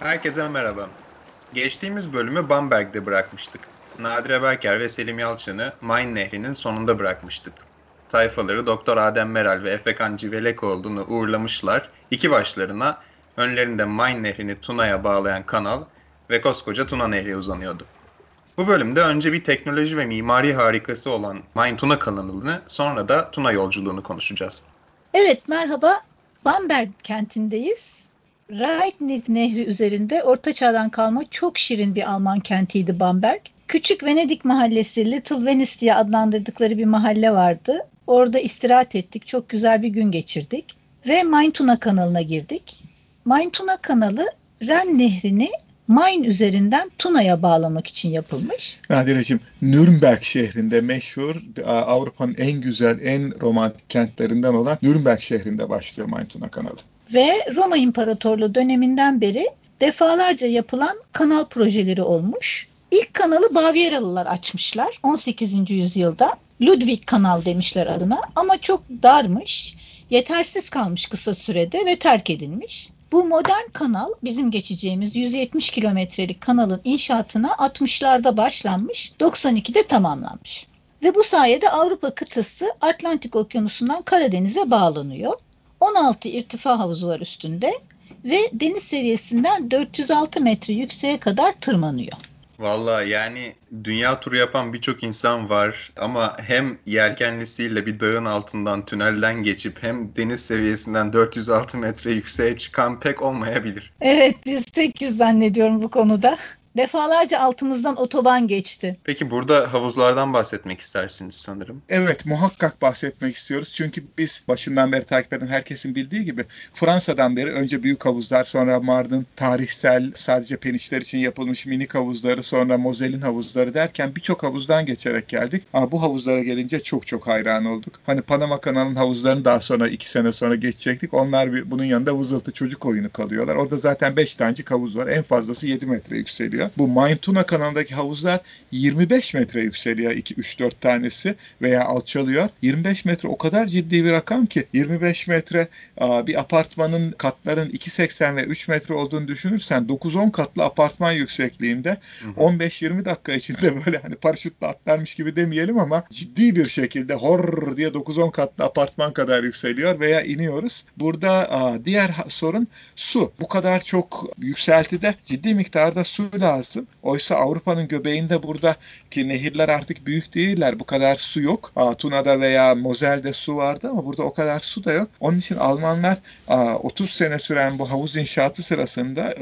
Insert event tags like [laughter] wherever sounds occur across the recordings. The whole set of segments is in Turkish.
Herkese merhaba. Geçtiğimiz bölümü Bamberg'de bırakmıştık. Nadire Berker ve Selim Yalçın'ı Main Nehri'nin sonunda bırakmıştık. Sayfaları Doktor Adem Meral ve Efekan Civelekoğlu'nu uğurlamışlar. İki başlarına önlerinde Main Nehri'ni Tuna'ya bağlayan kanal ve koskoca Tuna Nehri uzanıyordu. Bu bölümde önce bir teknoloji ve mimari harikası olan Main Tuna kanalını sonra da Tuna yolculuğunu konuşacağız. Evet merhaba. Bamberg kentindeyiz. Reitniv Nehri üzerinde Orta Çağ'dan kalma çok şirin bir Alman kentiydi Bamberg. Küçük Venedik mahallesi Little Venice diye adlandırdıkları bir mahalle vardı. Orada istirahat ettik. Çok güzel bir gün geçirdik. Ve Main Tuna kanalına girdik. Main Tuna kanalı Ren Nehri'ni Main üzerinden Tuna'ya bağlamak için yapılmış. Nadireciğim, Nürnberg şehrinde meşhur Avrupa'nın en güzel, en romantik kentlerinden olan Nürnberg şehrinde başlıyor Main Tuna kanalı ve Roma İmparatorluğu döneminden beri defalarca yapılan kanal projeleri olmuş. İlk kanalı Bavyeralılar açmışlar 18. yüzyılda. Ludwig kanal demişler adına ama çok darmış, yetersiz kalmış kısa sürede ve terk edilmiş. Bu modern kanal bizim geçeceğimiz 170 kilometrelik kanalın inşaatına 60'larda başlanmış, 92'de tamamlanmış. Ve bu sayede Avrupa kıtası Atlantik Okyanusu'ndan Karadeniz'e bağlanıyor. 16 irtifa havuzu var üstünde ve deniz seviyesinden 406 metre yükseğe kadar tırmanıyor. Valla yani dünya turu yapan birçok insan var ama hem yelkenlisiyle bir dağın altından tünelden geçip hem deniz seviyesinden 406 metre yükseğe çıkan pek olmayabilir. Evet biz tekiz zannediyorum bu konuda. Defalarca altımızdan otoban geçti. Peki burada havuzlardan bahsetmek istersiniz sanırım. Evet muhakkak bahsetmek istiyoruz. Çünkü biz başından beri takip eden herkesin bildiği gibi Fransa'dan beri önce büyük havuzlar sonra Mardin tarihsel sadece penişler için yapılmış minik havuzları sonra Mozel'in havuzları derken birçok havuzdan geçerek geldik. Ama bu havuzlara gelince çok çok hayran olduk. Hani Panama kanalının havuzlarını daha sonra iki sene sonra geçecektik. Onlar bunun yanında vızıltı çocuk oyunu kalıyorlar. Orada zaten 5 tanecik havuz var. En fazlası 7 metre yükseliyor. Bu Main Tuna kanalındaki havuzlar 25 metre yükseliyor 2-3-4 tanesi veya alçalıyor. 25 metre o kadar ciddi bir rakam ki 25 metre bir apartmanın katların 2.80 ve 3 metre olduğunu düşünürsen 9-10 katlı apartman yüksekliğinde 15-20 dakika içinde böyle hani paraşütle atlarmış gibi demeyelim ama ciddi bir şekilde hor diye 9-10 katlı apartman kadar yükseliyor veya iniyoruz. Burada diğer sorun su. Bu kadar çok yükseltide ciddi miktarda su lazım lazım. Oysa Avrupa'nın göbeğinde burada ki nehirler artık büyük değiller. Bu kadar su yok. Tuna'da veya Mozel'de su vardı ama burada o kadar su da yok. Onun için Almanlar 30 sene süren bu havuz inşaatı sırasında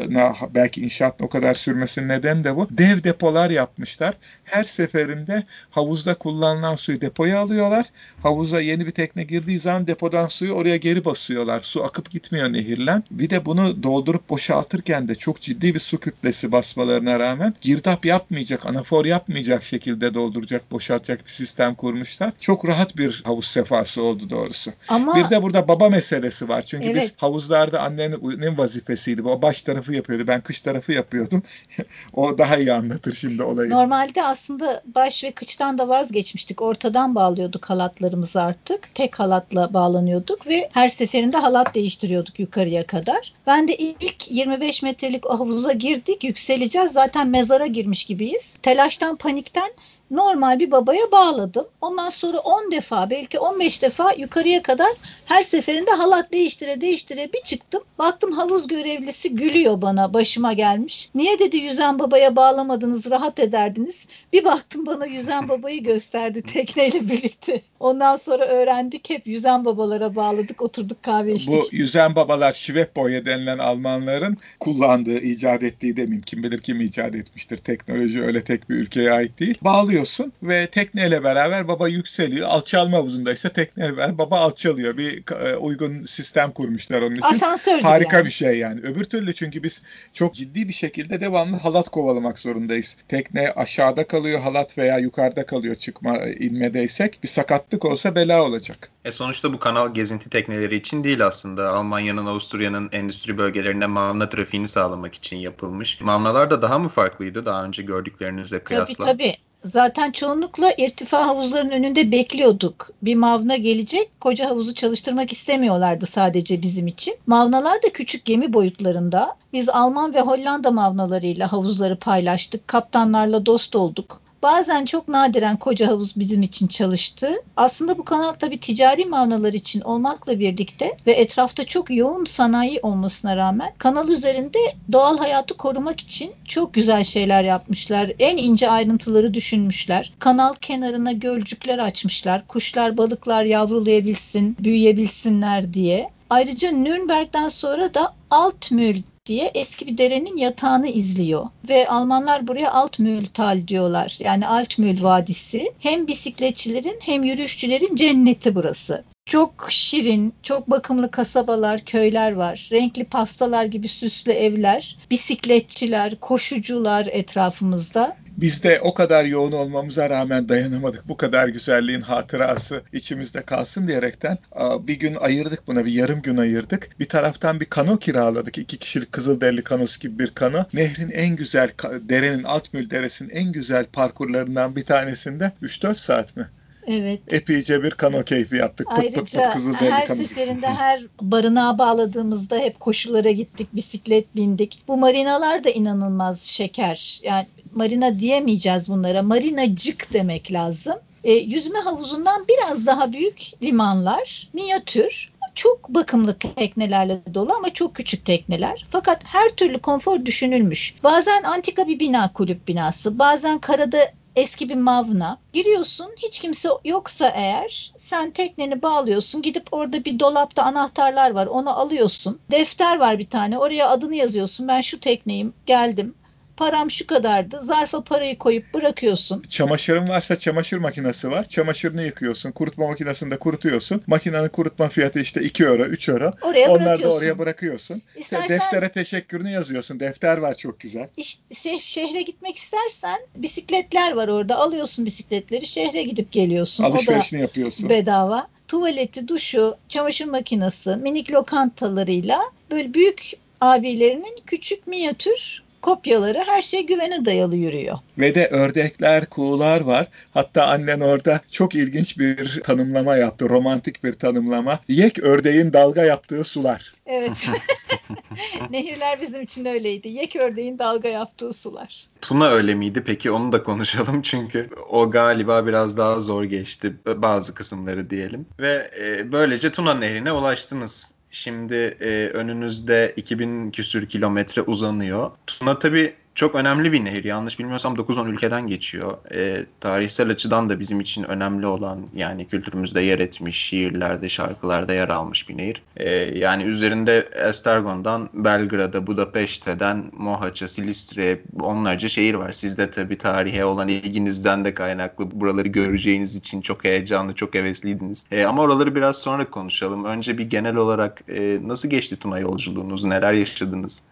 belki inşaatın o kadar sürmesinin nedeni de bu. Dev depolar yapmışlar. Her seferinde havuzda kullanılan suyu depoya alıyorlar. Havuza yeni bir tekne girdiği zaman depodan suyu oraya geri basıyorlar. Su akıp gitmiyor nehirlen. Bir de bunu doldurup boşaltırken de çok ciddi bir su kütlesi basmalarını olmalarına rağmen girdap yapmayacak, anafor yapmayacak şekilde dolduracak, boşaltacak bir sistem kurmuşlar. Çok rahat bir havuz sefası oldu doğrusu. Ama, bir de burada baba meselesi var. Çünkü evet. biz havuzlarda annenin vazifesiydi. O baş tarafı yapıyordu. Ben kış tarafı yapıyordum. [laughs] o daha iyi anlatır şimdi olayı. Normalde aslında baş ve kıçtan da vazgeçmiştik. Ortadan bağlıyorduk halatlarımızı artık. Tek halatla bağlanıyorduk ve her seferinde halat değiştiriyorduk yukarıya kadar. Ben de ilk 25 metrelik havuza girdik. Yükseleceğiz zaten mezara girmiş gibiyiz. Telaştan, panikten normal bir babaya bağladım. Ondan sonra 10 defa belki 15 defa yukarıya kadar her seferinde halat değiştire değiştire bir çıktım. Baktım havuz görevlisi gülüyor bana başıma gelmiş. Niye dedi yüzen babaya bağlamadınız rahat ederdiniz. Bir baktım bana yüzen [laughs] babayı gösterdi tekneyle birlikte. Ondan sonra öğrendik hep yüzen babalara bağladık oturduk kahve içtik. Bu yüzen babalar Schwebboye denilen Almanların kullandığı icat ettiği demeyeyim kim bilir kim icat etmiştir. Teknoloji öyle tek bir ülkeye ait değil. Bağlıyor alıyorsun ve tekneyle beraber baba yükseliyor. Alçalma havuzundaysa tekneyle beraber baba alçalıyor. Bir e, uygun sistem kurmuşlar onun için. Asansör Harika yani. bir şey yani. Öbür türlü çünkü biz çok ciddi bir şekilde devamlı halat kovalamak zorundayız. Tekne aşağıda kalıyor halat veya yukarıda kalıyor çıkma inmedeysek. Bir sakatlık olsa bela olacak. E sonuçta bu kanal gezinti tekneleri için değil aslında. Almanya'nın, Avusturya'nın endüstri bölgelerinde mamla trafiğini sağlamak için yapılmış. Mamlalar da daha mı farklıydı daha önce gördüklerinize kıyasla? Tabii tabii. Zaten çoğunlukla irtifa havuzlarının önünde bekliyorduk. Bir mavna gelecek, koca havuzu çalıştırmak istemiyorlardı sadece bizim için. Mavnalar da küçük gemi boyutlarında. Biz Alman ve Hollanda mavnalarıyla havuzları paylaştık. Kaptanlarla dost olduk. Bazen çok nadiren koca havuz bizim için çalıştı. Aslında bu kanal tabii ticari mavnalar için olmakla birlikte ve etrafta çok yoğun sanayi olmasına rağmen kanal üzerinde doğal hayatı korumak için çok güzel şeyler yapmışlar. En ince ayrıntıları düşünmüşler. Kanal kenarına gölcükler açmışlar. Kuşlar, balıklar yavrulayabilsin, büyüyebilsinler diye. Ayrıca Nürnberg'den sonra da Altmühl diye eski bir derenin yatağını izliyor. Ve Almanlar buraya Altmühltal diyorlar. Yani Altmühl Vadisi. Hem bisikletçilerin hem yürüyüşçülerin cenneti burası. Çok şirin, çok bakımlı kasabalar, köyler var. Renkli pastalar gibi süslü evler, bisikletçiler, koşucular etrafımızda. Biz de o kadar yoğun olmamıza rağmen dayanamadık. Bu kadar güzelliğin hatırası içimizde kalsın diyerekten bir gün ayırdık buna, bir yarım gün ayırdık. Bir taraftan bir kano kiraladık. iki kişilik Kızılderili kanosu gibi bir kano. Nehrin en güzel, derenin, Altmül Deresi'nin en güzel parkurlarından bir tanesinde 3-4 saat mi? Evet. Epeyce bir kano keyfi yaptık. Pıt Ayrıca pıt pıt Kızılderili her kanosu. seferinde her barınağa bağladığımızda hep koşulara gittik, bisiklet bindik. Bu marinalar da inanılmaz şeker. Yani marina diyemeyeceğiz bunlara. Marinacık demek lazım. E, yüzme havuzundan biraz daha büyük limanlar, minyatür, çok bakımlı teknelerle dolu ama çok küçük tekneler. Fakat her türlü konfor düşünülmüş. Bazen antika bir bina kulüp binası, bazen karada eski bir mavna. Giriyorsun hiç kimse yoksa eğer sen tekneni bağlıyorsun gidip orada bir dolapta anahtarlar var onu alıyorsun. Defter var bir tane oraya adını yazıyorsun ben şu tekneyim geldim param şu kadardı. Zarfa parayı koyup bırakıyorsun. Çamaşırın varsa çamaşır makinesi var. Çamaşırını yıkıyorsun. Kurutma makinesinde kurutuyorsun. Makinenin kurutma fiyatı işte 2 euro, 3 euro. Oraya Onları da oraya bırakıyorsun. İstersen, Deftere teşekkürünü yazıyorsun. Defter var çok güzel. Işte, şehre gitmek istersen bisikletler var orada. Alıyorsun bisikletleri şehre gidip geliyorsun. Alışverişini yapıyorsun. Bedava tuvaleti, duşu, çamaşır makinesi, minik lokantalarıyla böyle büyük abilerinin küçük minyatür kopyaları her şey güvene dayalı yürüyor. Ve de ördekler, kuğular var. Hatta annen orada çok ilginç bir tanımlama yaptı. Romantik bir tanımlama. Yek ördeğin dalga yaptığı sular. Evet. [laughs] [laughs] Nehirler bizim için öyleydi. Yek ördeğin dalga yaptığı sular. Tuna öyle miydi? Peki onu da konuşalım çünkü o galiba biraz daha zor geçti bazı kısımları diyelim. Ve e, böylece Tuna Nehri'ne ulaştınız. Şimdi e, önünüzde 2000 küsür kilometre uzanıyor. Tuna tabii çok önemli bir nehir. Yanlış bilmiyorsam 9-10 ülkeden geçiyor. E, tarihsel açıdan da bizim için önemli olan yani kültürümüzde yer etmiş, şiirlerde, şarkılarda yer almış bir nehir. E, yani üzerinde Estergon'dan Belgrad'a, Budapeşte'den Mohaç'a, Silistre'ye onlarca şehir var. Sizde tabii tarihe olan ilginizden de kaynaklı buraları göreceğiniz için çok heyecanlı, çok hevesliydiniz. E, ama oraları biraz sonra konuşalım. Önce bir genel olarak e, nasıl geçti Tuna yolculuğunuz? Neler yaşadınız?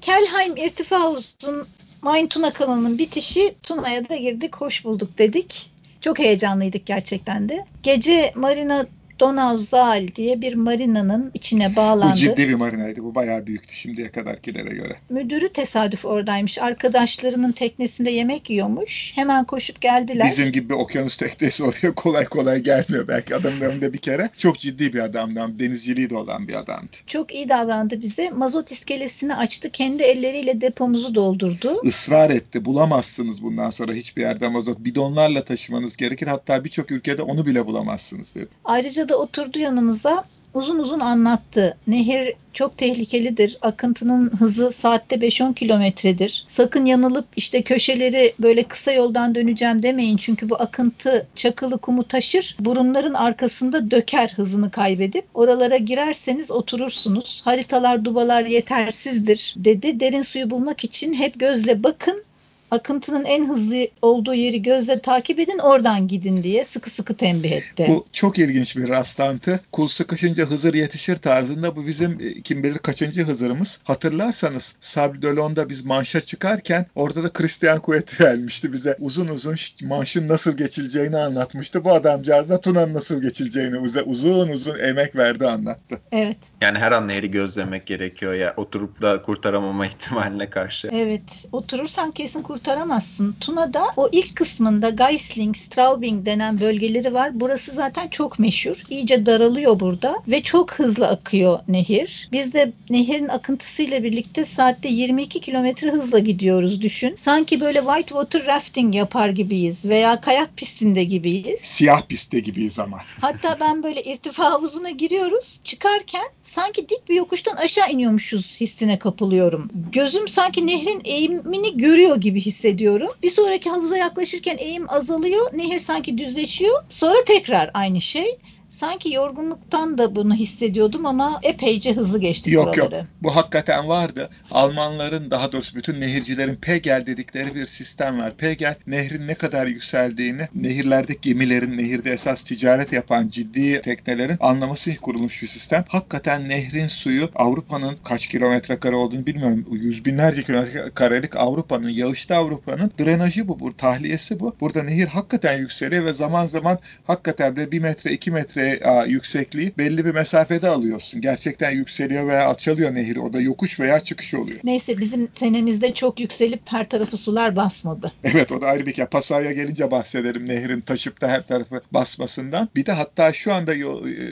Kelheim irtifa havuzun Main Tuna kanalının bitişi Tuna'ya da girdik, hoş bulduk dedik. Çok heyecanlıydık gerçekten de. Gece Marina Donauzaal diye bir marinanın içine bağlandı. Bu ciddi bir marinaydı. Bu bayağı büyüktü şimdiye kadarkilere göre. Müdürü tesadüf oradaymış. Arkadaşlarının teknesinde yemek yiyormuş. Hemen koşup geldiler. Bizim gibi bir okyanus teknesi oraya kolay kolay gelmiyor. Belki adamın önünde bir kere. Çok ciddi bir adamdan. Denizciliği de olan bir adamdı. Çok iyi davrandı bize. Mazot iskelesini açtı. Kendi elleriyle depomuzu doldurdu. Israr etti. Bulamazsınız bundan sonra hiçbir yerde mazot. Bidonlarla taşımanız gerekir. Hatta birçok ülkede onu bile bulamazsınız dedi. Ayrıca da oturdu yanımıza uzun uzun anlattı. Nehir çok tehlikelidir. Akıntının hızı saatte 5-10 kilometredir. Sakın yanılıp işte köşeleri böyle kısa yoldan döneceğim demeyin. Çünkü bu akıntı çakılı kumu taşır. Burunların arkasında döker hızını kaybedip. Oralara girerseniz oturursunuz. Haritalar, dubalar yetersizdir dedi. Derin suyu bulmak için hep gözle bakın akıntının en hızlı olduğu yeri gözle takip edin oradan gidin diye sıkı sıkı tembih etti. Bu çok ilginç bir rastlantı. Kul sıkışınca Hızır yetişir tarzında bu bizim e, kim bilir kaçıncı Hızır'ımız. Hatırlarsanız Sabre biz manşa çıkarken orada da Christian Kuvvet gelmişti bize. Uzun uzun manşın nasıl geçileceğini anlatmıştı. Bu adamcağız da Tuna'nın nasıl geçileceğini bize uzun uzun emek verdi anlattı. Evet. Yani her an nehri gözlemek gerekiyor ya oturup da kurtaramama [laughs] ihtimaline karşı. Evet. Oturursan kesin kurtaramazsın kurtaramazsın. Tuna'da o ilk kısmında Geisling, Straubing denen bölgeleri var. Burası zaten çok meşhur. İyice daralıyor burada ve çok hızlı akıyor nehir. Biz de nehirin akıntısıyla birlikte saatte 22 kilometre hızla gidiyoruz düşün. Sanki böyle whitewater rafting yapar gibiyiz veya kayak pistinde gibiyiz. Siyah pistte gibiyiz ama. Hatta ben böyle irtifa havuzuna giriyoruz. Çıkarken sanki dik bir yokuştan aşağı iniyormuşuz hissine kapılıyorum. Gözüm sanki nehrin eğimini görüyor gibi hissediyorum. Bir sonraki havuza yaklaşırken eğim azalıyor. Nehir sanki düzleşiyor. Sonra tekrar aynı şey sanki yorgunluktan da bunu hissediyordum ama epeyce hızlı geçtik yok, buraları. Yok bu hakikaten vardı. Almanların daha doğrusu bütün nehircilerin Pegel dedikleri bir sistem var. Pegel nehrin ne kadar yükseldiğini, nehirlerdeki gemilerin, nehirde esas ticaret yapan ciddi teknelerin anlaması için kurulmuş bir sistem. Hakikaten nehrin suyu Avrupa'nın kaç kilometre kare olduğunu bilmiyorum. Yüz binlerce kilometre karelik Avrupa'nın, yağışlı Avrupa'nın drenajı bu, bu, tahliyesi bu. Burada nehir hakikaten yükseliyor ve zaman zaman hakikaten bir metre, iki metre yüksekliği belli bir mesafede alıyorsun. Gerçekten yükseliyor veya alçalıyor nehir. O da yokuş veya çıkış oluyor. Neyse bizim senemizde çok yükselip her tarafı sular basmadı. [laughs] Evet o da ayrı bir hikaye. Pasaya gelince bahsederim nehrin taşıp da her tarafı basmasından. Bir de hatta şu anda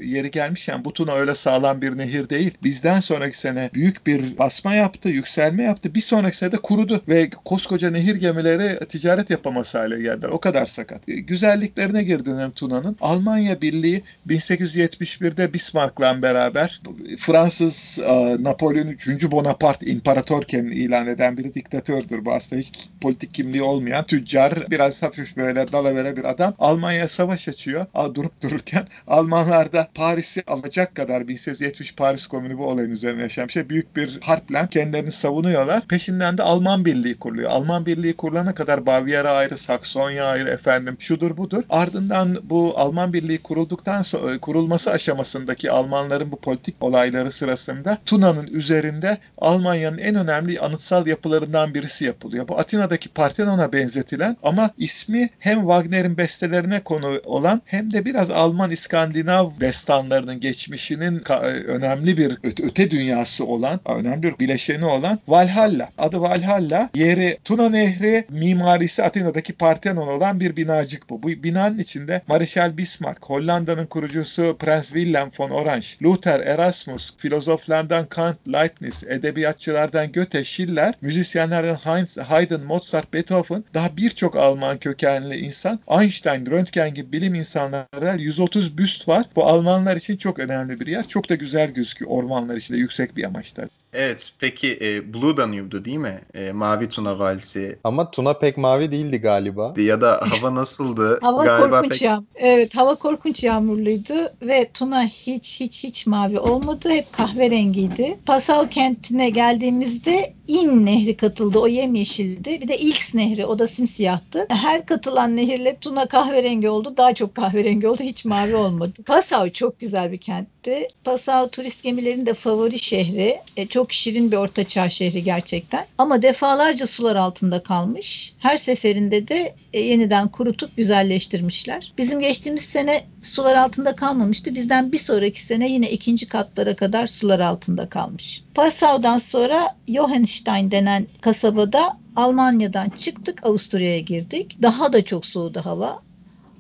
yeri gelmişken bu Tuna öyle sağlam bir nehir değil. Bizden sonraki sene büyük bir basma yaptı, yükselme yaptı. Bir sonraki sene de kurudu ve koskoca nehir gemileri ticaret yapamaz hale geldiler. O kadar sakat. Güzelliklerine geri dönelim Tuna'nın. Almanya Birliği 1871'de Bismarck'la beraber Fransız e, Napolyon 3. Bonaparte imparatorken ilan eden bir diktatördür. Bu aslında hiç politik kimliği olmayan tüccar, biraz hafif böyle dalavere bir adam. Almanya savaş açıyor. Durup dururken [laughs] Almanlar da Paris'i alacak kadar 1870 Paris Komünü bu olayın üzerine yaşayan şey büyük bir harple kendilerini savunuyorlar. Peşinden de Alman Birliği kuruluyor. Alman Birliği kurulana kadar Bavyera ayrı, Saksonya ayrı efendim şudur budur. Ardından bu Alman Birliği kurulduktan sonra kurulması aşamasındaki Almanların bu politik olayları sırasında Tuna'nın üzerinde Almanya'nın en önemli anıtsal yapılarından birisi yapılıyor. Bu Atina'daki Partenon'a benzetilen ama ismi hem Wagner'in bestelerine konu olan hem de biraz Alman İskandinav destanlarının geçmişinin e, önemli bir öte dünyası olan, önemli bir bileşeni olan Valhalla. Adı Valhalla. Yeri Tuna Nehri, mimarisi Atina'daki Partenon olan bir binacık bu. Bu binanın içinde Marshal Bismarck, Hollanda'nın kurucu kurucusu Prens Wilhelm von Orange, Luther, Erasmus, filozoflardan Kant, Leibniz, edebiyatçılardan Goethe, Schiller, müzisyenlerden Heinz, Haydn, Mozart, Beethoven, daha birçok Alman kökenli insan, Einstein, Röntgen gibi bilim insanları 130 büst var. Bu Almanlar için çok önemli bir yer. Çok da güzel gözüküyor ormanlar içinde yüksek bir amaçta. Evet peki e, Blue Danube'du değil mi? E, mavi Tuna Valsi. Ama Tuna pek mavi değildi galiba. Ya da hava nasıldı? [laughs] hava galiba korkunç pek... yağ. Evet hava korkunç yağmurluydu ve Tuna hiç hiç hiç mavi olmadı. Hep kahverengiydi. Passau kentine geldiğimizde İn Nehri katıldı. O yemyeşildi. Bir de Ilks Nehri. O da simsiyahtı. Her katılan nehirle Tuna kahverengi oldu. Daha çok kahverengi oldu. Hiç mavi olmadı. Passau çok güzel bir kentti. Passau turist gemilerinin de favori şehri. E, çok şirin bir ortaçağ şehri gerçekten. Ama defalarca sular altında kalmış. Her seferinde de e, yeniden kurutup güzelleştirmişler. Bizim geçtiğimiz sene sular altında kalmamıştı. Bizden bir sonraki sene yine ikinci katlara kadar sular altında kalmış. Passau'dan sonra Johannstein denen kasabada Almanya'dan çıktık Avusturya'ya girdik. Daha da çok soğudu hava.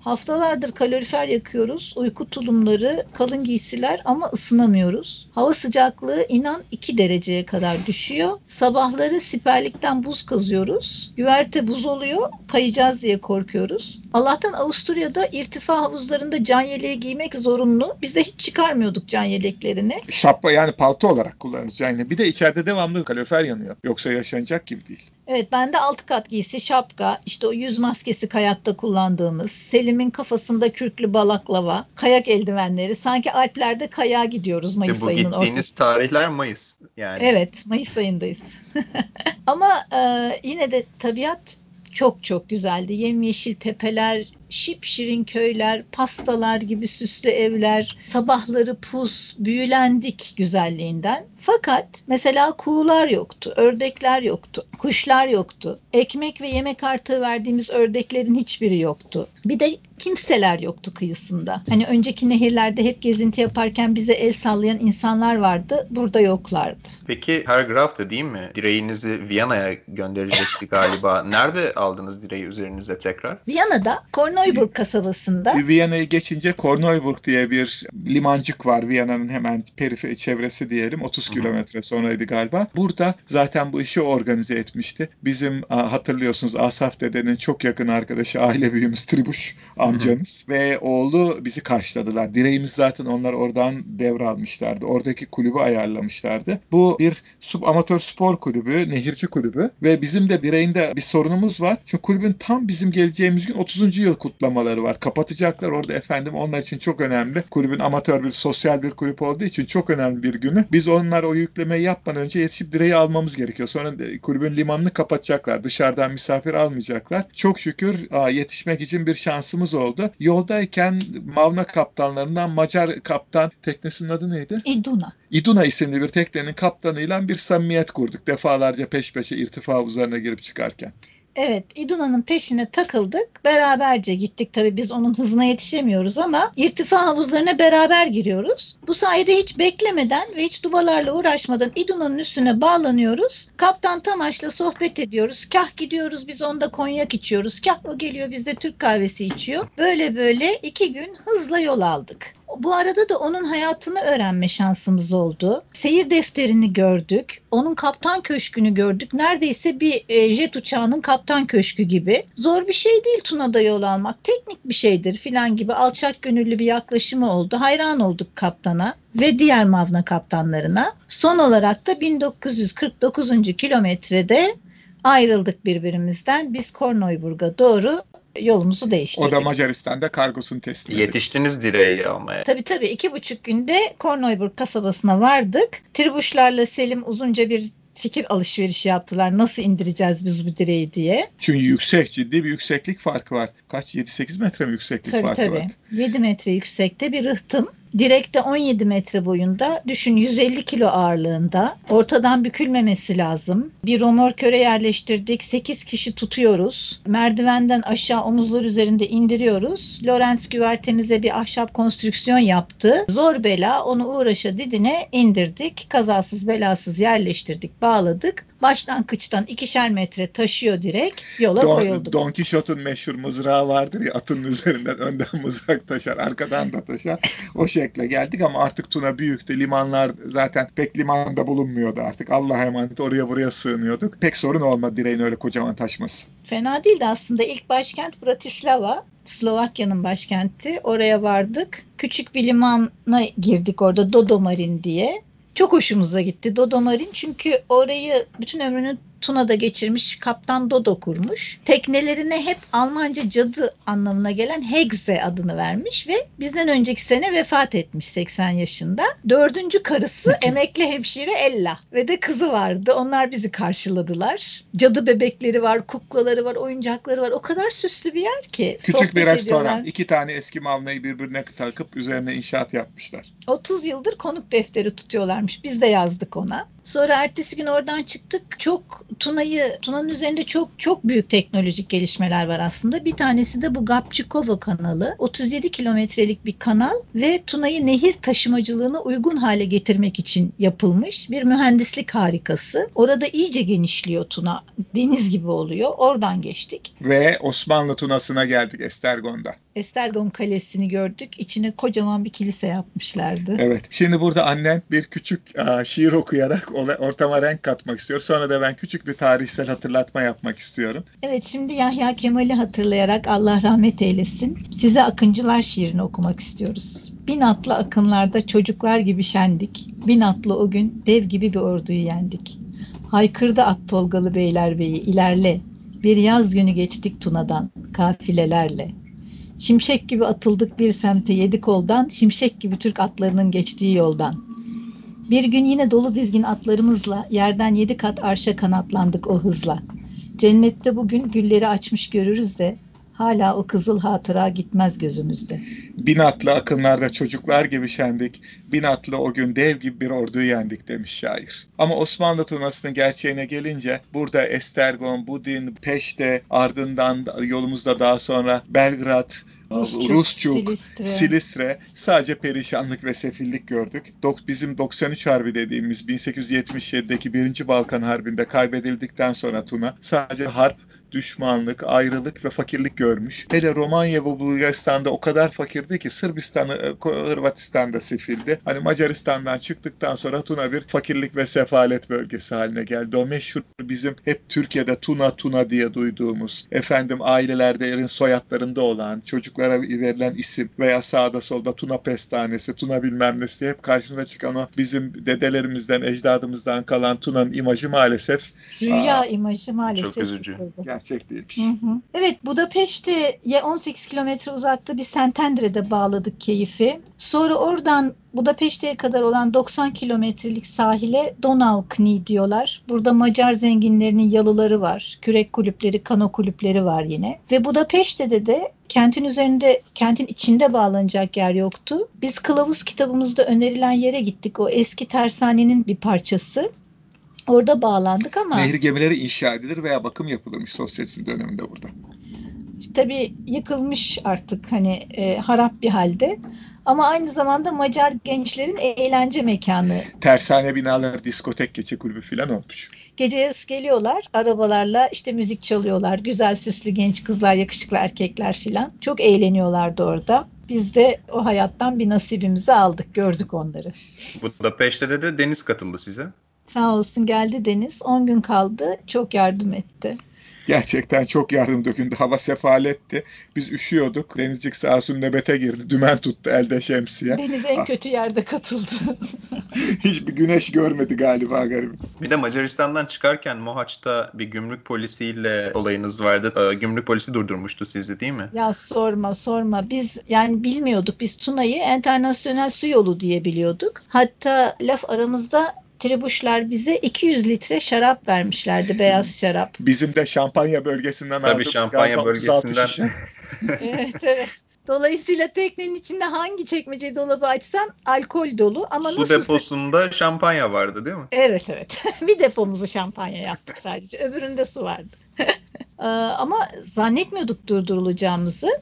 Haftalardır kalorifer yakıyoruz. Uyku tulumları, kalın giysiler ama ısınamıyoruz. Hava sıcaklığı inan 2 dereceye kadar düşüyor. Sabahları siperlikten buz kazıyoruz. Güverte buz oluyor. Kayacağız diye korkuyoruz. Allah'tan Avusturya'da irtifa havuzlarında can yeleği giymek zorunlu. Biz de hiç çıkarmıyorduk can yeleklerini. Şapka yani palto olarak kullanırız can yeleği. Bir de içeride devamlı kalorifer yanıyor. Yoksa yaşanacak gibi değil. Evet bende altı kat giysi, şapka, işte o yüz maskesi kayakta kullandığımız, Selim'in kafasında kürklü balaklava, kayak eldivenleri. Sanki Alplerde kayağa gidiyoruz Mayıs e bu ayının gittiğiniz ortası. tarihler Mayıs yani. Evet Mayıs ayındayız. [laughs] Ama e, yine de tabiat çok çok güzeldi. Yemyeşil tepeler, şipşirin köyler, pastalar gibi süslü evler, sabahları pus, büyülendik güzelliğinden. Fakat mesela kuğular yoktu, ördekler yoktu, kuşlar yoktu. Ekmek ve yemek artığı verdiğimiz ördeklerin hiçbiri yoktu. Bir de kimseler yoktu kıyısında. Hani önceki nehirlerde hep gezinti yaparken bize el sallayan insanlar vardı. Burada yoklardı. Peki her grafta değil mi? Direğinizi Viyana'ya gönderecekti galiba. [laughs] Nerede aldınız direği üzerinize tekrar? Viyana'da Korneuburg kasabasında. Viyana'yı geçince Korneuburg diye bir limancık var. Viyana'nın hemen periferi çevresi diyelim. 30 kilometre sonraydı galiba. Burada zaten bu işi organize etmişti. Bizim hatırlıyorsunuz Asaf dedenin çok yakın arkadaşı aile büyüğümüz Tribuş amcanız ve oğlu bizi karşıladılar. Direğimiz zaten onlar oradan devralmışlardı. Oradaki kulübü ayarlamışlardı. Bu bir sub amatör spor kulübü, nehirci kulübü ve bizim de direğinde bir sorunumuz var. Çünkü kulübün tam bizim geleceğimiz gün 30. yıl kutlamaları var. Kapatacaklar orada efendim onlar için çok önemli. Kulübün amatör bir sosyal bir kulüp olduğu için çok önemli bir günü. Biz onlar o yüklemeyi yapmadan önce yetişip direği almamız gerekiyor. Sonra kulübün limanını kapatacaklar. Dışarıdan misafir almayacaklar. Çok şükür yetişmek için bir şansımız oldu. Yoldayken Mavna kaptanlarından Macar kaptan teknesinin adı neydi? İduna. İduna isimli bir teknenin kaptanıyla bir samimiyet kurduk. Defalarca peş peşe irtifa havuzlarına girip çıkarken. Evet, İduna'nın peşine takıldık. Beraberce gittik. Tabii biz onun hızına yetişemiyoruz ama irtifa havuzlarına beraber giriyoruz. Bu sayede hiç beklemeden ve hiç dubalarla uğraşmadan İduna'nın üstüne bağlanıyoruz. Kaptan Tamaş'la sohbet ediyoruz. Kah gidiyoruz biz onda konyak içiyoruz. Kah o geliyor bizde Türk kahvesi içiyor. Böyle böyle iki gün hızla yol aldık. Bu arada da onun hayatını öğrenme şansımız oldu. Seyir defterini gördük. Onun kaptan köşkünü gördük. Neredeyse bir e, jet uçağının kaptan köşkü gibi. Zor bir şey değil Tuna'da yol almak. Teknik bir şeydir filan gibi alçak gönüllü bir yaklaşımı oldu. Hayran olduk kaptana ve diğer Mavna kaptanlarına. Son olarak da 1949. kilometrede ayrıldık birbirimizden. Biz Korneuburg'a doğru yolumuzu değiştirdik. O da Macaristan'da kargosunu teslim etti. Yetiştiniz direği almaya. Tabii tabii. iki buçuk günde Korneuburg kasabasına vardık. Tribuşlarla Selim uzunca bir fikir alışverişi yaptılar. Nasıl indireceğiz biz bu direği diye. Çünkü yüksek ciddi bir yükseklik farkı var. Kaç 7-8 metre mi yükseklik tabii, farkı tabii. var? 7 metre yüksekte bir rıhtım. Direkte 17 metre boyunda, düşün 150 kilo ağırlığında. Ortadan bükülmemesi lazım. Bir romorköre yerleştirdik. 8 kişi tutuyoruz. Merdivenden aşağı omuzlar üzerinde indiriyoruz. Lorenz güvertemize bir ahşap konstrüksiyon yaptı. Zor bela onu uğraşa didine indirdik. Kazasız belasız yerleştirdik, bağladık. Baştan kıçtan ikişer metre taşıyor direkt. Yola Don, koyulduk. Don Quixote'un meşhur mızrağı vardır ya atın üzerinden önden mızrak taşar, arkadan da taşar. O şekle geldik ama artık Tuna büyüktü. Limanlar zaten pek limanda bulunmuyordu artık. Allah'a emanet oraya buraya sığınıyorduk. Pek sorun olmadı direğin öyle kocaman taşması. Fena değildi aslında. İlk başkent Bratislava. Slovakya'nın başkenti. Oraya vardık. Küçük bir limana girdik orada Dodomarin diye. Çok hoşumuza gitti Dodomarin çünkü orayı bütün ömrünü Tuna'da geçirmiş Kaptan Dodo kurmuş. Teknelerine hep Almanca cadı anlamına gelen Hexe adını vermiş ve bizden önceki sene vefat etmiş 80 yaşında. Dördüncü karısı emekli hemşire Ella ve de kızı vardı. Onlar bizi karşıladılar. Cadı bebekleri var, kuklaları var, oyuncakları var. O kadar süslü bir yer ki. Küçük bir restoran. ediyorlar. İki tane eski mavnayı birbirine takıp üzerine inşaat yapmışlar. 30 yıldır konuk defteri tutuyorlarmış. Biz de yazdık ona. Sonra ertesi gün oradan çıktık. Çok Tuna'yı Tuna'nın üzerinde çok çok büyük teknolojik gelişmeler var aslında. Bir tanesi de bu Gapçikova kanalı. 37 kilometrelik bir kanal ve Tuna'yı nehir taşımacılığına uygun hale getirmek için yapılmış bir mühendislik harikası. Orada iyice genişliyor Tuna. Deniz gibi oluyor. Oradan geçtik. Ve Osmanlı Tunası'na geldik Estergon'da. Estergon Kalesi'ni gördük. İçine kocaman bir kilise yapmışlardı. Evet. Şimdi burada annen bir küçük aa, şiir okuyarak ortama renk katmak istiyor. Sonra da ben küçük bir tarihsel hatırlatma yapmak istiyorum. Evet şimdi Yahya Kemal'i hatırlayarak Allah rahmet eylesin. Size Akıncılar şiirini okumak istiyoruz. Bin atlı akınlarda çocuklar gibi şendik. Bin atlı o gün dev gibi bir orduyu yendik. Haykırdı Ak Tolgalı Beylerbeyi ilerle. Bir yaz günü geçtik Tuna'dan kafilelerle. Şimşek gibi atıldık bir semte yedi koldan, şimşek gibi Türk atlarının geçtiği yoldan. Bir gün yine dolu dizgin atlarımızla yerden yedi kat arşa kanatlandık o hızla. Cennette bugün gülleri açmış görürüz de Hala o kızıl hatıra gitmez gözümüzde. Bin atlı akınlarda çocuklar gibi şendik, bin atlı o gün dev gibi bir orduyu yendik demiş şair. Ama Osmanlı turnasının gerçeğine gelince burada Estergon, Budin, Peşte, ardından yolumuzda daha sonra Belgrad, Rusçuk, Rusçuk, Silistre. Silistre sadece perişanlık ve sefillik gördük. Bizim 93 Harbi dediğimiz 1877'deki 1. Balkan Harbi'nde kaybedildikten sonra Tuna sadece harp, düşmanlık, ayrılık ve fakirlik görmüş. Hele Romanya ve Bulgaristan'da o kadar fakirdi ki Sırbistan'ı, e, Hırvatistan'da sefildi. Hani Macaristan'dan çıktıktan sonra Tuna bir fakirlik ve sefalet bölgesi haline geldi. O meşhur bizim hep Türkiye'de Tuna Tuna diye duyduğumuz, efendim ailelerde soyadlarında olan, çocuklara verilen isim veya sağda solda Tuna Pestanesi, Tuna bilmem nesi hep karşımıza çıkan o bizim dedelerimizden, ecdadımızdan kalan Tuna'nın imajı maalesef Rüya Aa, imajı maalesef. çok üzücü. yıkıldı. Gerçek değilmiş. Hı hı. Evet Budapeşte'ye 18 kilometre uzakta bir Sentendre'de bağladık keyfi. Sonra oradan Budapeşte'ye kadar olan 90 kilometrelik sahile Donaukni diyorlar. Burada Macar zenginlerinin yalıları var. Kürek kulüpleri, kano kulüpleri var yine. Ve Budapeşte'de de kentin üzerinde, kentin içinde bağlanacak yer yoktu. Biz kılavuz kitabımızda önerilen yere gittik. O eski tersanenin bir parçası. Orada bağlandık ama... Nehir gemileri inşa edilir veya bakım yapılırmış sosyalizm döneminde burada. tabii yıkılmış artık hani e, harap bir halde. Ama aynı zamanda Macar gençlerin eğlence mekanı. Tersane binalar, diskotek, gece kulübü falan olmuş. Gece yarısı geliyorlar arabalarla işte müzik çalıyorlar. Güzel süslü genç kızlar, yakışıklı erkekler filan. Çok eğleniyorlardı orada. Biz de o hayattan bir nasibimizi aldık, gördük onları. Budapeşte'de de Deniz katıldı size. Sağ olsun geldi Deniz. 10 gün kaldı. Çok yardım etti. Gerçekten çok yardım dökündü. Hava sefaletti. Biz üşüyorduk. Denizcik sağ olsun nöbete girdi. Dümen tuttu elde şemsiye. Deniz en Ah. kötü yerde katıldı. [laughs] Hiçbir güneş görmedi galiba garibim. Bir de Macaristan'dan çıkarken Mohaç'ta bir gümrük polisiyle olayınız vardı. Ee, Gümrük polisi durdurmuştu sizi değil mi? Ya sorma sorma. Biz yani bilmiyorduk. Biz Tuna'yı internasyonel su yolu diye biliyorduk. Hatta laf aramızda Tribuşlar bize 200 litre şarap vermişlerdi. Beyaz şarap. Bizim de şampanya bölgesinden Tabii aldığımız şampanya galiba 36 bölgesinden. [laughs] evet evet. Dolayısıyla teknenin içinde hangi çekmece dolabı açsan alkol dolu ama Su nasıl deposunda şampanya vardı değil mi? Evet evet. [laughs] bir depomuzu şampanya yaptık sadece. Öbüründe su vardı. [laughs] Ee, Ama zannetmiyorduk durdurulacağımızı.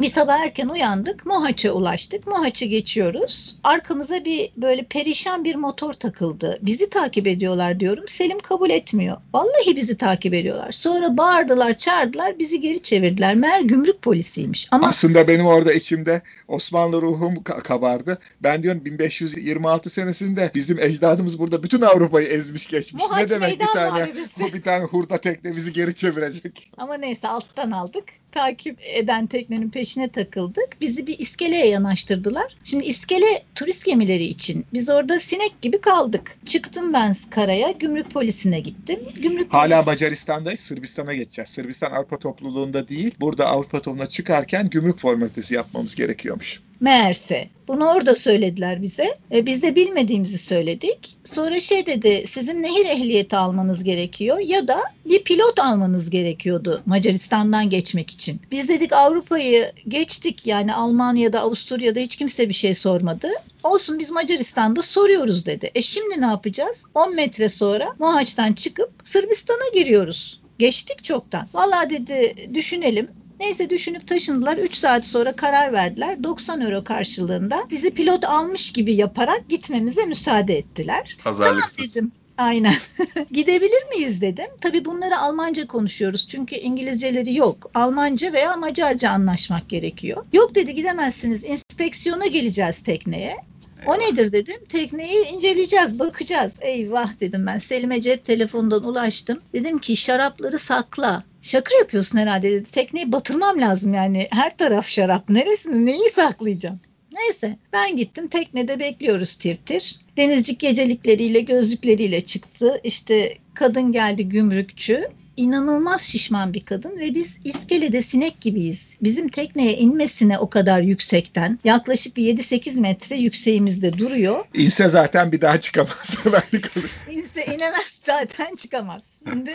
Bir sabah erken uyandık. Mohaç'a ulaştık. Mohaç'ı geçiyoruz. Arkamıza bir böyle perişan bir motor takıldı. Bizi takip ediyorlar diyorum. Selim kabul etmiyor. Vallahi bizi takip ediyorlar. Sonra bağırdılar, çağırdılar. Bizi geri çevirdiler. Meğer gümrük polisiymiş. Ama Aslında benim orada içimde Osmanlı ruhum ka- kabardı. Ben diyorum 1526 senesinde bizim ecdadımız burada bütün Avrupa'yı ezmiş geçmiş. Mohaç ne demek bir tane bir tane hurda tekne bizi geri çevirecek. Ama neyse alttan aldık. Takip eden teknenin peşine takıldık. Bizi bir iskeleye yanaştırdılar. Şimdi iskele turist gemileri için. Biz orada sinek gibi kaldık. Çıktım ben karaya. Gümrük polisine gittim. Gümrük Hala polisi- Macaristan'dayız. Sırbistan'a geçeceğiz. Sırbistan Avrupa topluluğunda değil. Burada Avrupa topluluğuna çıkarken gümrük formalitesi yapmamız gerekiyormuş. Meğerse. Bunu orada söylediler bize. E, biz de bilmediğimizi söyledik. Sonra şey dedi sizin nehir ehliyeti almanız gerekiyor ya da bir pilot almanız gerekiyordu Macaristan'dan geçmek için. Biz dedik Avrupa'yı geçtik yani Almanya'da Avusturya'da hiç kimse bir şey sormadı. Olsun biz Macaristan'da soruyoruz dedi. E şimdi ne yapacağız? 10 metre sonra Mohaç'tan çıkıp Sırbistan'a giriyoruz. Geçtik çoktan. Vallahi dedi düşünelim. Neyse düşünüp taşındılar. 3 saat sonra karar verdiler. 90 euro karşılığında bizi pilot almış gibi yaparak gitmemize müsaade ettiler. Pazarlıksız. Tamam dedim. Aynen. [laughs] Gidebilir miyiz dedim. Tabii bunları Almanca konuşuyoruz. Çünkü İngilizceleri yok. Almanca veya Macarca anlaşmak gerekiyor. Yok dedi gidemezsiniz. İnspeksiyona geleceğiz tekneye. O nedir dedim. Tekneyi inceleyeceğiz, bakacağız. Eyvah dedim ben. Selim'e cep telefonundan ulaştım. Dedim ki şarapları sakla. Şaka yapıyorsun herhalde dedi. Tekneyi batırmam lazım yani. Her taraf şarap. Neresini, neyi saklayacağım? Neyse ben gittim teknede bekliyoruz tir tir. Denizcik gecelikleriyle gözlükleriyle çıktı. İşte kadın geldi gümrükçü. İnanılmaz şişman bir kadın ve biz iskelede sinek gibiyiz. Bizim tekneye inmesine o kadar yüksekten yaklaşık bir 7-8 metre yükseğimizde duruyor. İnse zaten bir daha çıkamaz. Belli kalır. İnse inemez zaten çıkamaz. Şimdi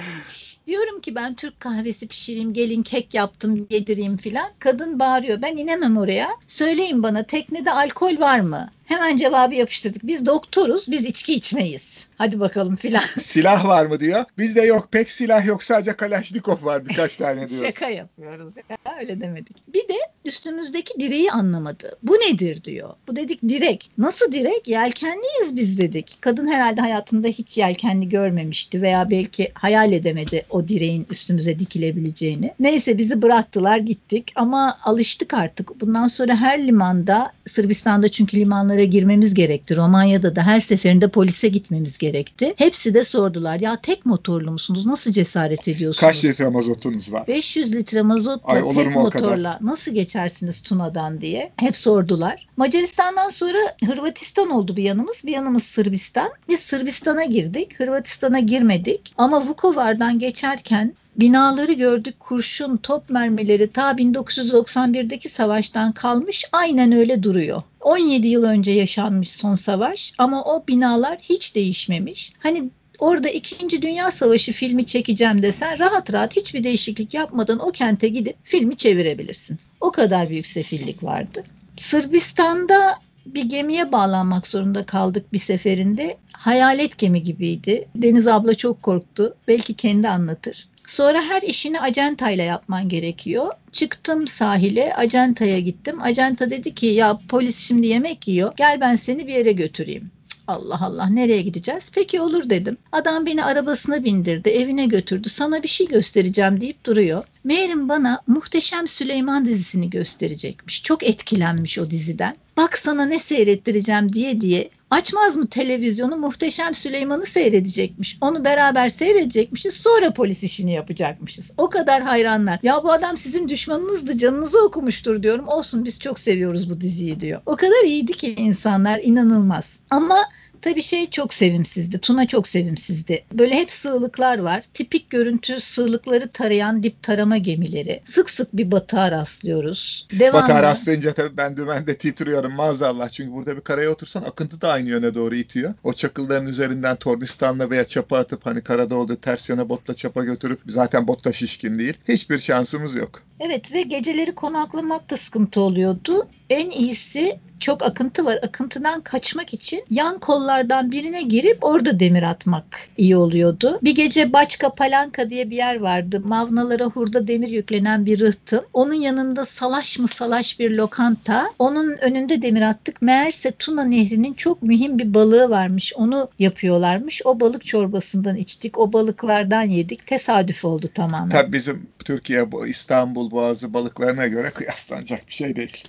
Diyorum ki ben Türk kahvesi pişireyim, gelin kek yaptım, yedireyim filan. Kadın bağırıyor. Ben inemem oraya. Söyleyin bana teknede alkol var mı? Hemen cevabı yapıştırdık. Biz doktoruz, biz içki içmeyiz. Hadi bakalım filan. [laughs] Silah var mı diyor. Bizde yok pek silah yok sadece Kalaşnikov var birkaç tane [laughs] diyor. Şaka yapıyoruz ya öyle demedik. Bir de üstümüzdeki direği anlamadı. Bu nedir diyor. Bu dedik direk. Nasıl direk? Yelkenliyiz biz dedik. Kadın herhalde hayatında hiç yelkenli görmemişti veya belki hayal edemedi o direğin üstümüze dikilebileceğini. Neyse bizi bıraktılar gittik ama alıştık artık. Bundan sonra her limanda Sırbistan'da çünkü limanlara girmemiz gerekti. Romanya'da da her seferinde polise gitmemiz gerekti. Hepsi de sordular ya tek motorlu musunuz? Nasıl cesaret ediyorsunuz? Kaç litre mazotunuz var? 500 litre mazotla Ay, tek motorla nasıl geçersiniz Tuna'dan diye hep sordular. Macaristan'dan sonra Hırvatistan oldu bir yanımız. Bir yanımız Sırbistan. Biz Sırbistan'a girdik. Hırvatistan'a girmedik. Ama Vukovar'dan geçerken binaları gördük. Kurşun, top mermileri ta 1991'deki savaştan kalmış. Aynen öyle duruyor. 17 yıl önce yaşanmış son savaş ama o binalar hiç değişmemiş. Hani orada 2. Dünya Savaşı filmi çekeceğim desen rahat rahat hiçbir değişiklik yapmadan o kente gidip filmi çevirebilirsin. O kadar büyük sefillik vardı. Sırbistan'da bir gemiye bağlanmak zorunda kaldık bir seferinde. Hayalet gemi gibiydi. Deniz abla çok korktu. Belki kendi anlatır. Sonra her işini acentayla yapman gerekiyor. Çıktım sahile, acentaya gittim. Acenta dedi ki ya polis şimdi yemek yiyor. Gel ben seni bir yere götüreyim. Allah Allah nereye gideceğiz? Peki olur dedim. Adam beni arabasına bindirdi, evine götürdü. Sana bir şey göstereceğim deyip duruyor. Meğerim bana Muhteşem Süleyman dizisini gösterecekmiş. Çok etkilenmiş o diziden. Bak sana ne seyrettireceğim diye diye. Açmaz mı televizyonu Muhteşem Süleyman'ı seyredecekmiş. Onu beraber seyredecekmişiz. Sonra polis işini yapacakmışız. O kadar hayranlar. Ya bu adam sizin düşmanınızdı canınızı okumuştur diyorum. Olsun biz çok seviyoruz bu diziyi diyor. O kadar iyiydi ki insanlar inanılmaz. Ama Tabii şey çok sevimsizdi. Tuna çok sevimsizdi. Böyle hep sığlıklar var. Tipik görüntü sığlıkları tarayan dip tarama gemileri. Sık sık bir batığa rastlıyoruz. Devamlı. Batar rastlayınca tabii ben dümende titriyorum maazallah. Çünkü burada bir karaya otursan akıntı da aynı yöne doğru itiyor. O çakılların üzerinden tornistanla veya çapa atıp hani karada olduğu ters yöne botla çapa götürüp zaten bot da şişkin değil. Hiçbir şansımız yok. Evet ve geceleri konaklamak da sıkıntı oluyordu. En iyisi çok akıntı var. Akıntıdan kaçmak için yan kollardan birine girip orada demir atmak iyi oluyordu. Bir gece Başka Palanka diye bir yer vardı. Mavnalara hurda demir yüklenen bir rıhtım. Onun yanında salaş mı salaş bir lokanta. Onun önünde demir attık. Meğerse Tuna Nehri'nin çok mühim bir balığı varmış. Onu yapıyorlarmış. O balık çorbasından içtik. O balıklardan yedik. Tesadüf oldu tamamen. Tabii bizim Türkiye bu İstanbul Boğazı balıklarına göre kıyaslanacak bir şey değil.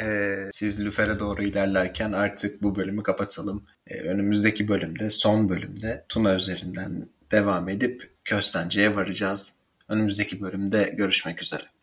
Ee, siz Lüfer'e doğru ilerlerken artık bu bölümü kapatalım. Ee, önümüzdeki bölümde, son bölümde Tuna üzerinden devam edip Köstence'ye varacağız. Önümüzdeki bölümde görüşmek üzere.